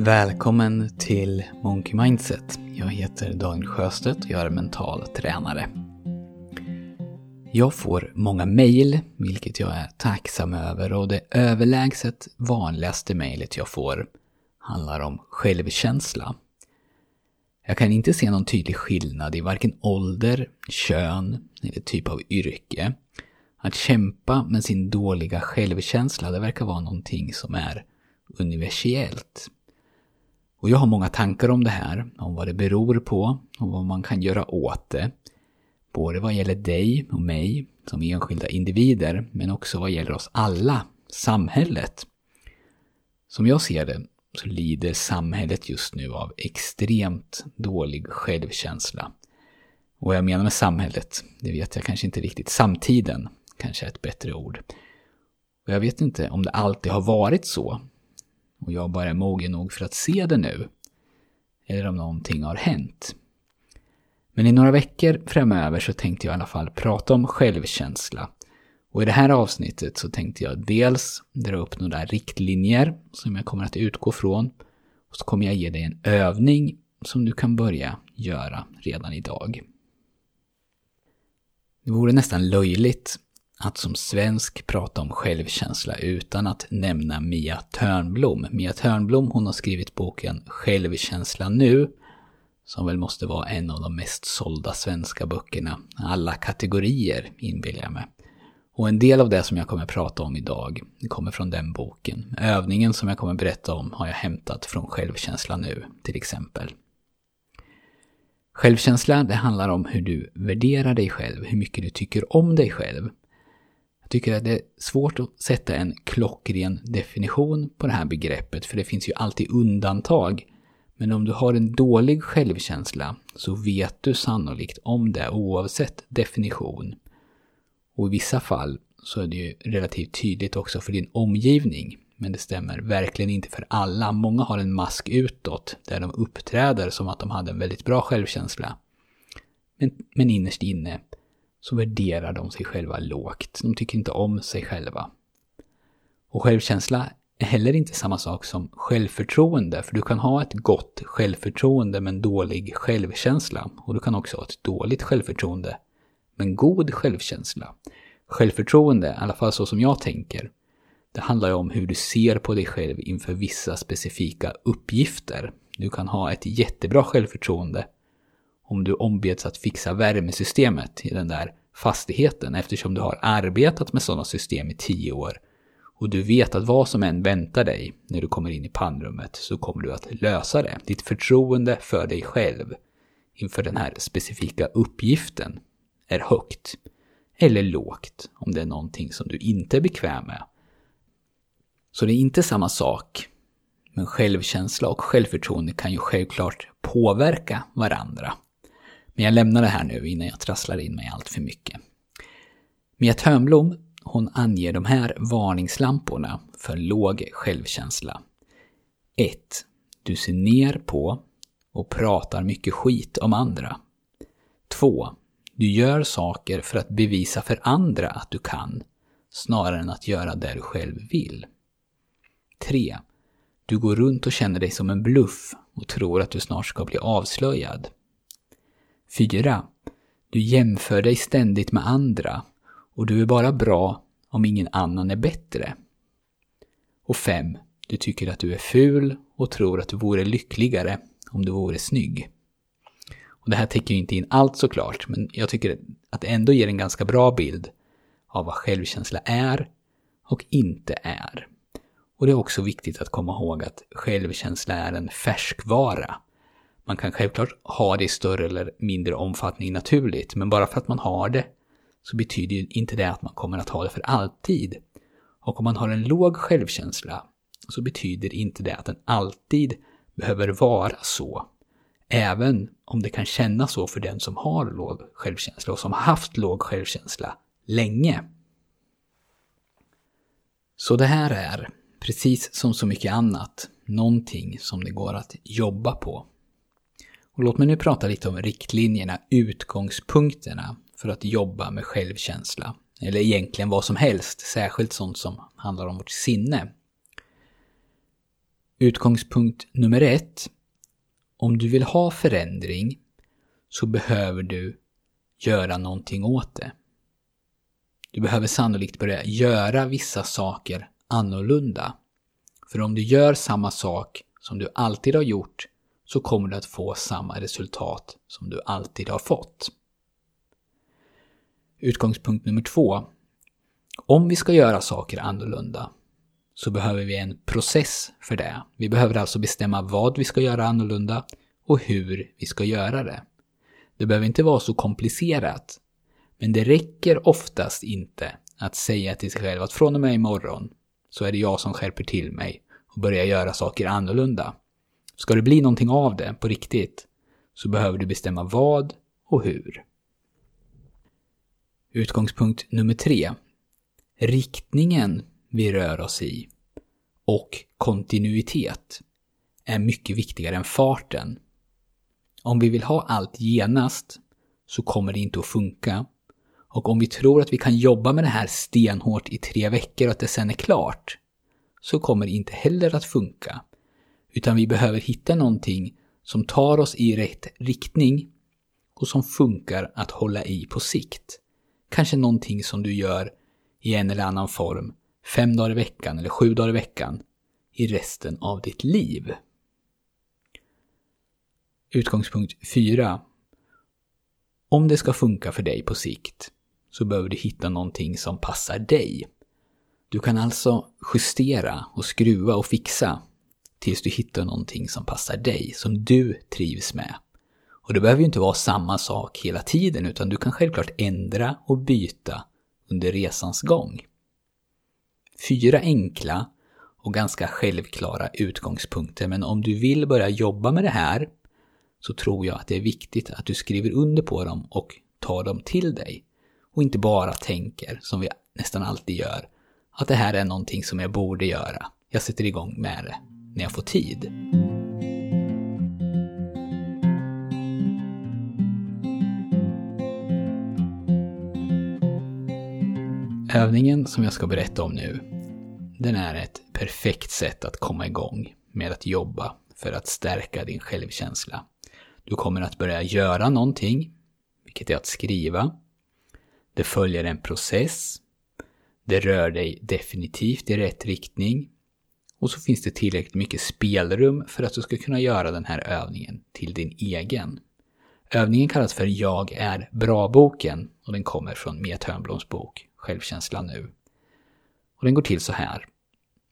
Välkommen till Monkey Mindset. Jag heter Daniel Sjöstedt och jag är mental tränare. Jag får många mejl, vilket jag är tacksam över och det överlägset vanligaste mejlet jag får handlar om självkänsla. Jag kan inte se någon tydlig skillnad i varken ålder, kön eller typ av yrke. Att kämpa med sin dåliga självkänsla, det verkar vara någonting som är universellt. Och jag har många tankar om det här, om vad det beror på och vad man kan göra åt det. Både vad gäller dig och mig som enskilda individer, men också vad gäller oss alla, samhället. Som jag ser det så lider samhället just nu av extremt dålig självkänsla. Och vad jag menar med samhället, det vet jag kanske inte riktigt. Samtiden kanske är ett bättre ord. Och jag vet inte om det alltid har varit så. Och jag bara är mogen nog för att se det nu. Eller om någonting har hänt. Men i några veckor framöver så tänkte jag i alla fall prata om självkänsla. Och i det här avsnittet så tänkte jag dels dra upp några riktlinjer som jag kommer att utgå från. Och så kommer jag ge dig en övning som du kan börja göra redan idag. Det vore nästan löjligt att som svensk prata om självkänsla utan att nämna Mia Törnblom. Mia Törnblom hon har skrivit boken Självkänsla nu som väl måste vara en av de mest sålda svenska böckerna. Alla kategorier inbillar jag mig. Och en del av det som jag kommer prata om idag kommer från den boken. Övningen som jag kommer berätta om har jag hämtat från Självkänsla nu, till exempel. Självkänsla, det handlar om hur du värderar dig själv, hur mycket du tycker om dig själv. Jag tycker att det är svårt att sätta en klockren definition på det här begreppet, för det finns ju alltid undantag. Men om du har en dålig självkänsla så vet du sannolikt om det oavsett definition. Och i vissa fall så är det ju relativt tydligt också för din omgivning. Men det stämmer verkligen inte för alla. Många har en mask utåt där de uppträder som att de hade en väldigt bra självkänsla. Men, men innerst inne så värderar de sig själva lågt. De tycker inte om sig själva. Och självkänsla är heller inte samma sak som självförtroende, för du kan ha ett gott självförtroende men dålig självkänsla. Och du kan också ha ett dåligt självförtroende men god självkänsla. Självförtroende, i alla fall så som jag tänker, det handlar ju om hur du ser på dig själv inför vissa specifika uppgifter. Du kan ha ett jättebra självförtroende om du ombeds att fixa värmesystemet i den där fastigheten eftersom du har arbetat med sådana system i tio år och du vet att vad som än väntar dig när du kommer in i pannrummet så kommer du att lösa det. Ditt förtroende för dig själv inför den här specifika uppgiften är högt. Eller lågt om det är någonting som du inte är bekväm med. Så det är inte samma sak. Men självkänsla och självförtroende kan ju självklart påverka varandra. Men jag lämnar det här nu innan jag trasslar in mig allt för mycket. Mia Törnblom, hon anger de här varningslamporna för låg självkänsla. 1. Du ser ner på och pratar mycket skit om andra. 2. Du gör saker för att bevisa för andra att du kan, snarare än att göra det du själv vill. 3. Du går runt och känner dig som en bluff och tror att du snart ska bli avslöjad. 4. Du jämför dig ständigt med andra och du är bara bra om ingen annan är bättre. Och 5. Du tycker att du är ful och tror att du vore lyckligare om du vore snygg. Och det här täcker ju inte in allt såklart, men jag tycker att det ändå ger en ganska bra bild av vad självkänsla är och inte är. Och det är också viktigt att komma ihåg att självkänsla är en färskvara. Man kan självklart ha det i större eller mindre omfattning naturligt, men bara för att man har det så betyder inte det att man kommer att ha det för alltid. Och om man har en låg självkänsla så betyder inte det att den alltid behöver vara så. Även om det kan kännas så för den som har låg självkänsla och som haft låg självkänsla länge. Så det här är, precis som så mycket annat, någonting som det går att jobba på. Och låt mig nu prata lite om riktlinjerna, utgångspunkterna för att jobba med självkänsla. Eller egentligen vad som helst, särskilt sånt som handlar om vårt sinne. Utgångspunkt nummer ett. Om du vill ha förändring så behöver du göra någonting åt det. Du behöver sannolikt börja göra vissa saker annorlunda. För om du gör samma sak som du alltid har gjort så kommer du att få samma resultat som du alltid har fått. Utgångspunkt nummer två. Om vi ska göra saker annorlunda så behöver vi en process för det. Vi behöver alltså bestämma vad vi ska göra annorlunda och hur vi ska göra det. Det behöver inte vara så komplicerat, men det räcker oftast inte att säga till sig själv att från och med imorgon så är det jag som skärper till mig och börjar göra saker annorlunda. Ska det bli någonting av det på riktigt så behöver du bestämma vad och hur. Utgångspunkt nummer tre. Riktningen vi rör oss i och kontinuitet är mycket viktigare än farten. Om vi vill ha allt genast så kommer det inte att funka. Och om vi tror att vi kan jobba med det här stenhårt i tre veckor och att det sen är klart, så kommer det inte heller att funka. Utan vi behöver hitta någonting som tar oss i rätt riktning och som funkar att hålla i på sikt. Kanske någonting som du gör i en eller annan form fem dagar i veckan eller sju dagar i veckan i resten av ditt liv. Utgångspunkt 4. Om det ska funka för dig på sikt så behöver du hitta någonting som passar dig. Du kan alltså justera och skruva och fixa tills du hittar någonting som passar dig, som du trivs med. Och det behöver ju inte vara samma sak hela tiden utan du kan självklart ändra och byta under resans gång. Fyra enkla och ganska självklara utgångspunkter men om du vill börja jobba med det här så tror jag att det är viktigt att du skriver under på dem och tar dem till dig. Och inte bara tänker, som vi nästan alltid gör, att det här är någonting som jag borde göra. Jag sätter igång med det när jag får tid. Övningen som jag ska berätta om nu, den är ett perfekt sätt att komma igång med att jobba för att stärka din självkänsla. Du kommer att börja göra någonting, vilket är att skriva. Det följer en process. Det rör dig definitivt i rätt riktning. Och så finns det tillräckligt mycket spelrum för att du ska kunna göra den här övningen till din egen. Övningen kallas för Jag är bra-boken och den kommer från Mia Törnbloms bok Självkänsla nu. Och den går till så här.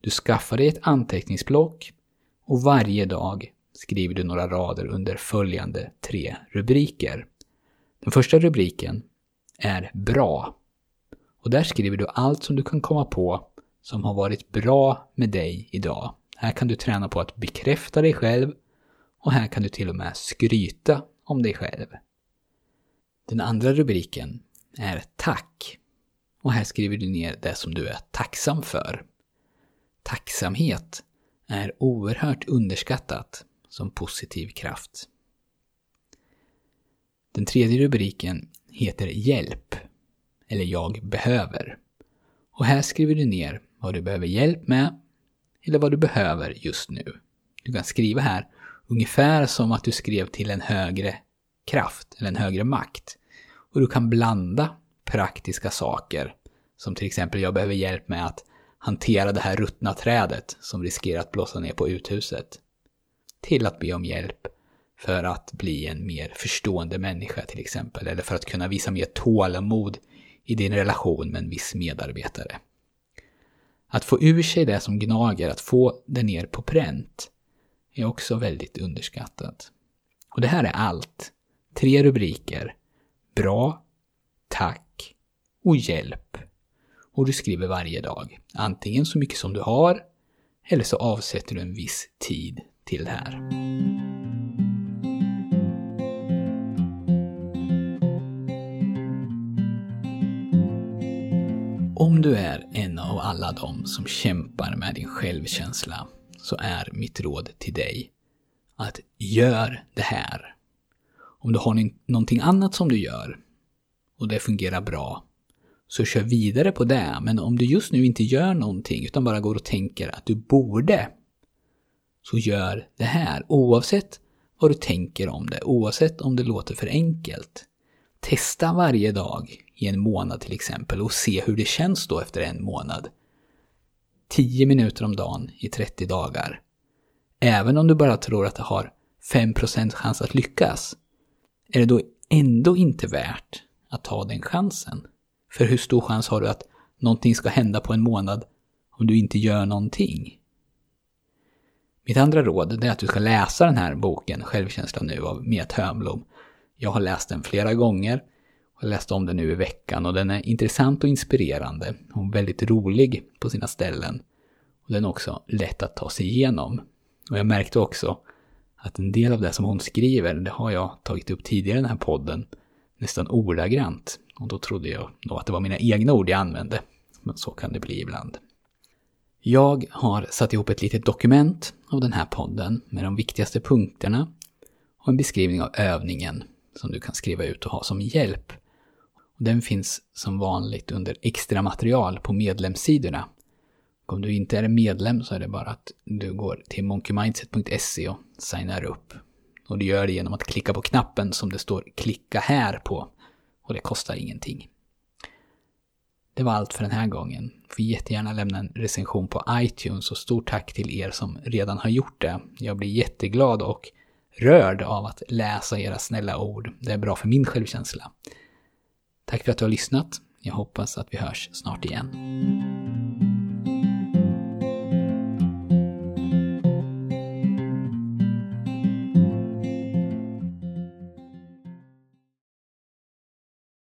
Du skaffar dig ett anteckningsblock och varje dag skriver du några rader under följande tre rubriker. Den första rubriken är Bra. Och där skriver du allt som du kan komma på som har varit bra med dig idag. Här kan du träna på att bekräfta dig själv och här kan du till och med skryta om dig själv. Den andra rubriken är Tack. Och här skriver du ner det som du är tacksam för. Tacksamhet är oerhört underskattat som positiv kraft. Den tredje rubriken heter Hjälp, eller Jag behöver. Och här skriver du ner vad du behöver hjälp med, eller vad du behöver just nu. Du kan skriva här ungefär som att du skrev till en högre kraft, eller en högre makt. Och du kan blanda praktiska saker, som till exempel jag behöver hjälp med att hantera det här ruttna trädet som riskerar att blåsa ner på uthuset till att be om hjälp för att bli en mer förstående människa till exempel, eller för att kunna visa mer tålamod i din relation med en viss medarbetare. Att få ur sig det som gnager, att få det ner på pränt, är också väldigt underskattat. Och det här är allt. Tre rubriker. Bra, tack och hjälp. Och du skriver varje dag. Antingen så mycket som du har, eller så avsätter du en viss tid till det här. Om du är en av alla de som kämpar med din självkänsla så är mitt råd till dig att gör det här. Om du har någonting annat som du gör och det fungerar bra så kör vidare på det. Men om du just nu inte gör någonting utan bara går och tänker att du borde Så gör det här, oavsett vad du tänker om det, oavsett om det låter för enkelt. Testa varje dag i en månad till exempel och se hur det känns då efter en månad. 10 minuter om dagen i 30 dagar. Även om du bara tror att det har 5% chans att lyckas, är det då ändå inte värt att ta den chansen? För hur stor chans har du att någonting ska hända på en månad om du inte gör någonting? Mitt andra råd är att du ska läsa den här boken, Självkänsla nu, av Mia Törnblom. Jag har läst den flera gånger och läste om den nu i veckan och den är intressant och inspirerande och väldigt rolig på sina ställen. Och den är också lätt att ta sig igenom. Och jag märkte också att en del av det som hon skriver, det har jag tagit upp tidigare i den här podden, nästan ordagrant. Och då trodde jag nog att det var mina egna ord jag använde. Men så kan det bli ibland. Jag har satt ihop ett litet dokument av den här podden med de viktigaste punkterna och en beskrivning av övningen som du kan skriva ut och ha som hjälp. Den finns som vanligt under extra material på medlemssidorna. Om du inte är medlem så är det bara att du går till monkeymindset.se och signar upp. Och du gör det genom att klicka på knappen som det står klicka här på. Och det kostar ingenting. Det var allt för den här gången. Får jättegärna lämna en recension på iTunes och stort tack till er som redan har gjort det. Jag blir jätteglad och rörd av att läsa era snälla ord. Det är bra för min självkänsla. Tack för att du har lyssnat. Jag hoppas att vi hörs snart igen.